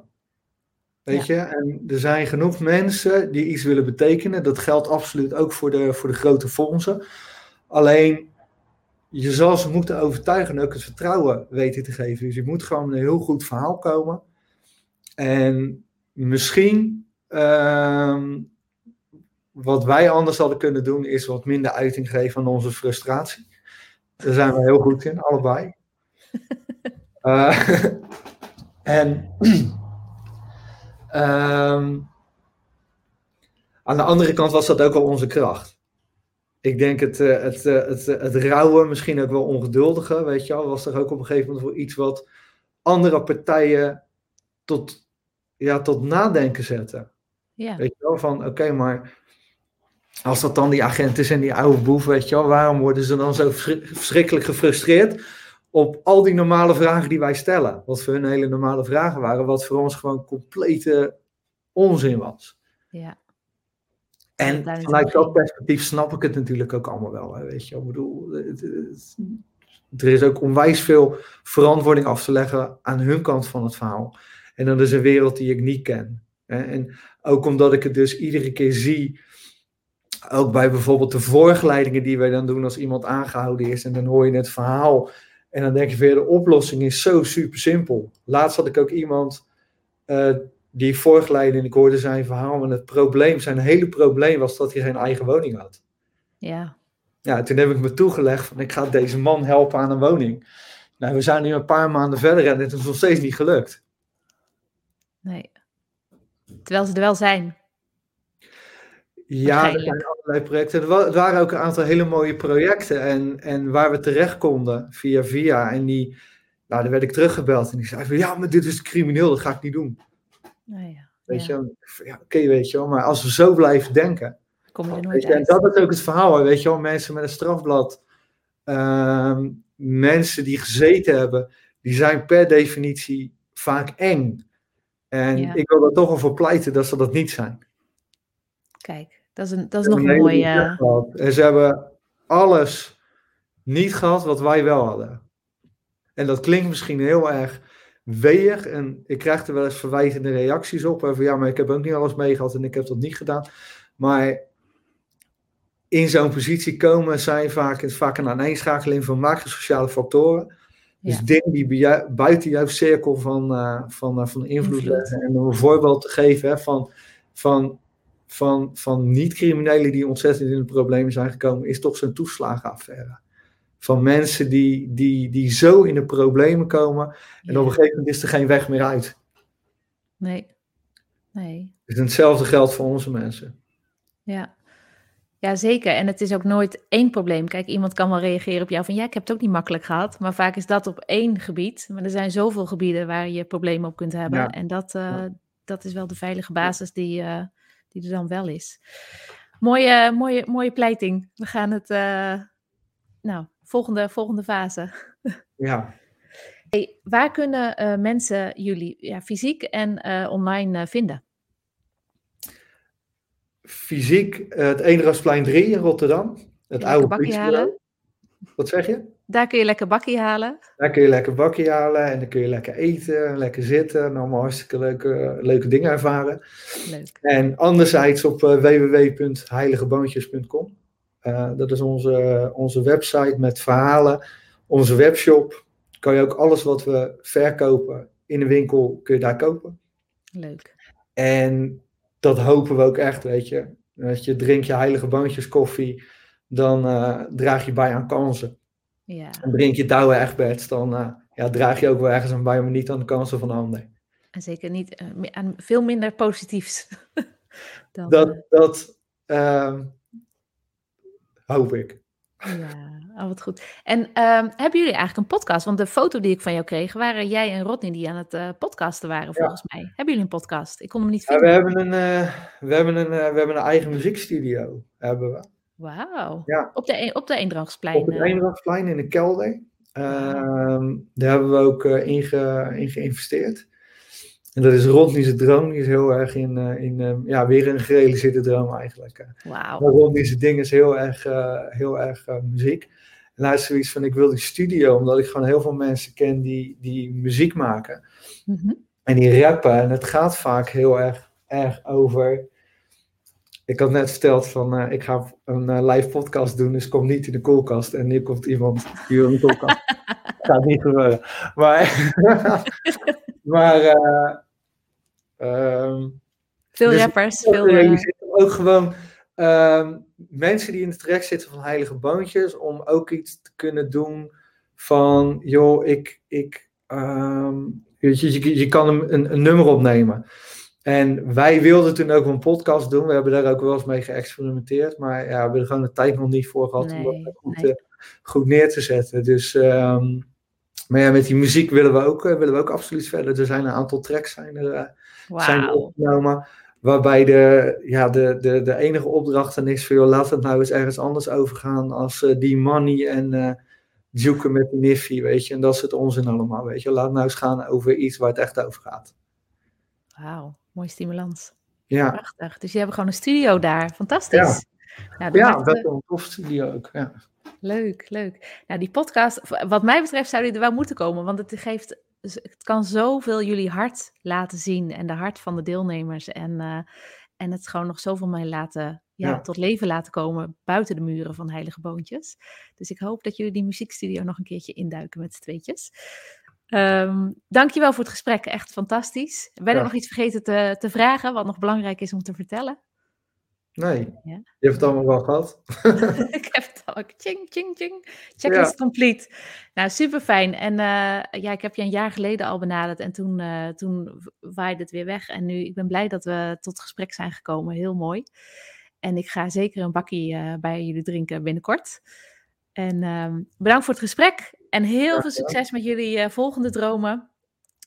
Weet ja. je, en er zijn genoeg mensen die iets willen betekenen. Dat geldt absoluut ook voor de, voor de grote fondsen. Alleen je zal ze moeten overtuigen en ook het vertrouwen weten te geven. Dus je moet gewoon een heel goed verhaal komen. En misschien uh, wat wij anders hadden kunnen doen, is wat minder uiting geven aan onze frustratie. Daar zijn we heel goed in, allebei. uh, *laughs* *laughs* en um, *clears throat* aan de andere kant was dat ook wel onze kracht ik denk het, eh, het, eh, het, het, het rauwe, misschien ook wel ongeduldige, weet je wel, was er ook op een gegeven moment voor iets wat andere partijen tot, ja, tot nadenken zetten. Ja. Weet je wel, van oké, maar als dat dan die agent is en die oude boef, weet je wel, waarom worden ze dan zo verschrikkelijk gefrustreerd? op al die normale vragen die wij stellen. Wat voor hun hele normale vragen waren, wat voor ons gewoon complete onzin was. Ja. En vanuit dat perspectief snap ik het natuurlijk ook allemaal wel. Hè, weet je, ik bedoel, het- het- er is ook onwijs veel verantwoording af te leggen aan hun kant van het verhaal. En dat is een wereld die ik niet ken. En ook omdat ik het dus iedere keer zie, ook bij bijvoorbeeld de voorgeleidingen die wij dan doen als iemand aangehouden is. En dan hoor je het verhaal en dan denk je weer, de oplossing is zo super simpel. Laatst had ik ook iemand eh, die voorgeleidde en ik hoorde zijn verhaal. En het probleem, zijn hele probleem was dat hij geen eigen woning had. Ja. Ja, toen heb ik me toegelegd van ik ga deze man helpen aan een woning. Nou, we zijn nu een paar maanden verder en het is nog steeds niet gelukt. Nee. Terwijl ze er wel zijn. Ja, er zijn allerlei projecten. Er wa- er waren ook een aantal hele mooie projecten en, en waar we terecht konden via via. En die, nou, daar werd ik teruggebeld en die zei van ja, maar dit is crimineel, dat ga ik niet doen. Nou ja. Weet ja. je, ja, oké, weet je wel. Maar als we zo blijven denken, Kom je er nooit je, en uit. dat is ook het verhaal, weet je wel, mensen met een strafblad, ehm, mensen die gezeten hebben, die zijn per definitie vaak eng. En Ja. ik wil er toch al voor pleiten dat ze dat niet zijn. Kijk, dat is, een, dat is nog een mooie... En ze hebben alles niet gehad wat wij wel hadden. En dat klinkt misschien heel erg weeg. En ik krijg er wel eens verwijtende reacties op. Over ja, maar ik heb ook niet alles meegehad en ik heb dat niet gedaan. Maar in zo'n positie komen zijn vaak, vaak een aaneenschakeling van macrosociale factoren. Dus dingen die buiten jouw cirkel van, eh, van, eh, van invloed liggen. En om een voorbeeld te geven hè, van, van, van, van niet-criminelen die ontzettend in de problemen zijn gekomen, is toch zo'n toeslagenaffaire. Van mensen die, die, die zo in de problemen komen en op een gegeven moment is er geen weg meer uit. Nee. Nee. Dus hetzelfde geldt voor onze mensen. Ja. Ja, zeker. En het is ook nooit één probleem. Kijk, iemand kan wel reageren op jou van ja, ik heb het ook niet makkelijk gehad. Maar vaak is dat op één gebied. Maar er zijn zoveel gebieden waar je problemen op kunt hebben. Ja. En dat, eh, Ja. dat is wel de veilige basis die, eh, die er dan wel is. Mooie, mooie, mooie pleiting. We gaan het, eh, nou, volgende, volgende fase. *laughs* Ja, Hey, waar kunnen mensen jullie ja, fysiek en online vinden? Fysiek eh, het Eendrachtsplein 3 in Rotterdam. Het oude bakkie politiebureau. Wat zeg je? Daar kun je lekker bakkie halen. Daar kun je lekker bakje halen en dan kun je lekker eten, lekker zitten en allemaal hartstikke leuke, leuke dingen ervaren. Leuk. En anderzijds op eh, www.heiligeboontjes.com. Eh, dat is onze, onze website met verhalen. Onze webshop. Kan je ook alles wat we verkopen in de winkel, kun je daar kopen. Leuk. En dat hopen we ook echt, weet je. Dat je drink je heilige boontjes koffie, dan eh, draag je bij aan kansen. Ja. En drink je Douwe Egberts, dan eh, ja, draag je ook wel ergens aan bij, maar niet aan de kansen van de ander. En zeker niet aan veel minder positiefs. *laughs* dan, Dat, dat ehm, hoop ik. Ja, oh, wat goed. En ehm, hebben jullie eigenlijk een podcast? Want de foto die ik van jou kreeg, waren jij en Rodney die aan het eh, podcasten waren, volgens mij. Hebben jullie een podcast? Ik kon hem niet Ja, we, vinden. hebben een, eh, we, hebben een, eh, we hebben een eigen muziekstudio. Hebben we. Wauw. Ja. Op de, op de Eendrachtsplein. Op het eh. Eendrachtsplein in de kelder. Ehm, daar hebben we ook eh, in, ge- in geïnvesteerd. En dat is Rodney's droom. Die is heel erg in, eh, in eh, ja, weer een gerealiseerde droom eigenlijk. eh. Wauw. Maar Rodney's ding is heel erg, heel erg muziek. En hij is zoiets van, ik wil die studio, omdat ik gewoon heel veel mensen ken die, die muziek maken. Mhm. En die rappen. En het gaat vaak heel erg, erg over... Ik had net verteld van, ik ga een live podcast doen, dus kom niet in de koelkast. En nu komt iemand hier in de koelkast. *laughs* gaat niet gebeuren. Maar, *laughs* maar ehm, Veel Dus rappers. Veel, eh, eh, je zit ook gewoon ehm, mensen die in het traject zitten van heilige boontjes, om ook iets te kunnen doen van, joh, ik, ik weet je, je, je kan een, een, een nummer opnemen. En wij wilden toen ook een podcast doen. We hebben daar ook wel eens mee geëxperimenteerd. Maar ja, we hebben er gewoon de tijd nog niet voor gehad om dat goed, nee. goed neer te zetten. Dus, maar ja, met die muziek willen we ook, eh, willen we ook absoluut verder. Er zijn een aantal tracks zijn er, eh, zijn er opgenomen. Waarbij de, ja, de, de, de enige opdracht dan is joh, laat het nou eens ergens anders overgaan als eh, die money en zoeken met die niffy, weet je. En dat is het onzin allemaal, weet je. Laat nou eens gaan over iets waar het echt over gaat. Wauw, mooi stimulans. Ja. Prachtig. Dus je hebt gewoon een studio daar. Fantastisch. Ja. Nou, Ja, dat is een tof studio ook. Ja. Leuk, leuk. Nou, die podcast, wat mij betreft, zou die er wel moeten komen. Want het geeft, het kan zoveel jullie hart laten zien. En de hart van de deelnemers. En, eh, en het gewoon nog zoveel mee laten, ja, Ja. tot leven laten komen. Buiten de muren van Heilige Boontjes. Dus ik hoop dat jullie die muziekstudio nog een keertje induiken met z'n tweetjes. Ehm dankjewel voor het gesprek. Echt fantastisch. Ben ik nog iets vergeten te, te vragen, wat nog belangrijk is om te vertellen? Nee, Ja. je hebt het allemaal wel gehad. *laughs* ik heb al. Ching, ching, ching. Checklist complete. Nou, super fijn. En eh, ja, ik heb je een jaar geleden al benaderd en toen, eh, toen waaide het weer weg. En nu, ik ben blij dat we tot gesprek zijn gekomen. Heel mooi. En ik ga zeker een bakkie eh, bij jullie drinken binnenkort. En ehm, bedankt voor het gesprek. En heel veel succes met jullie volgende dromen.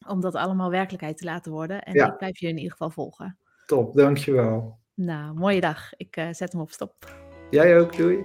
Om dat allemaal werkelijkheid te laten worden. En Ja. ik blijf jullie in ieder geval volgen. Top, dankjewel. Nou, mooie dag. Ik zet hem op stop. Jij ook, doei.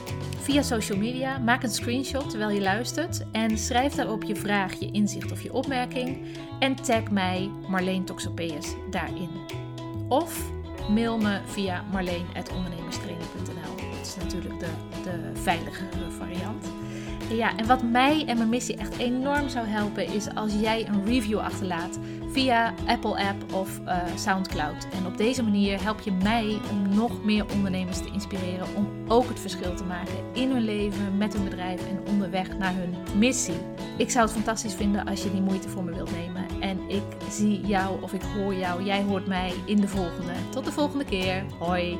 via social media. Maak een screenshot terwijl je luistert en schrijf daarop je vraag, je inzicht of je opmerking. En tag mij Marleen Toxopeus daarin. Of mail me via marleen.ondernemerstraining.nl. Dat is natuurlijk de, de veiligere variant. Ja, en wat mij en mijn missie echt enorm zou helpen is als jij een review achterlaat via Apple App of eh, SoundCloud. En op deze manier help je mij om nog meer ondernemers te inspireren om ook het verschil te maken in hun leven, met hun bedrijf en onderweg naar hun missie. Ik zou het fantastisch vinden als je die moeite voor me wilt nemen. En ik zie jou of ik hoor jou, jij hoort mij in de volgende. Tot de volgende keer. Hoi.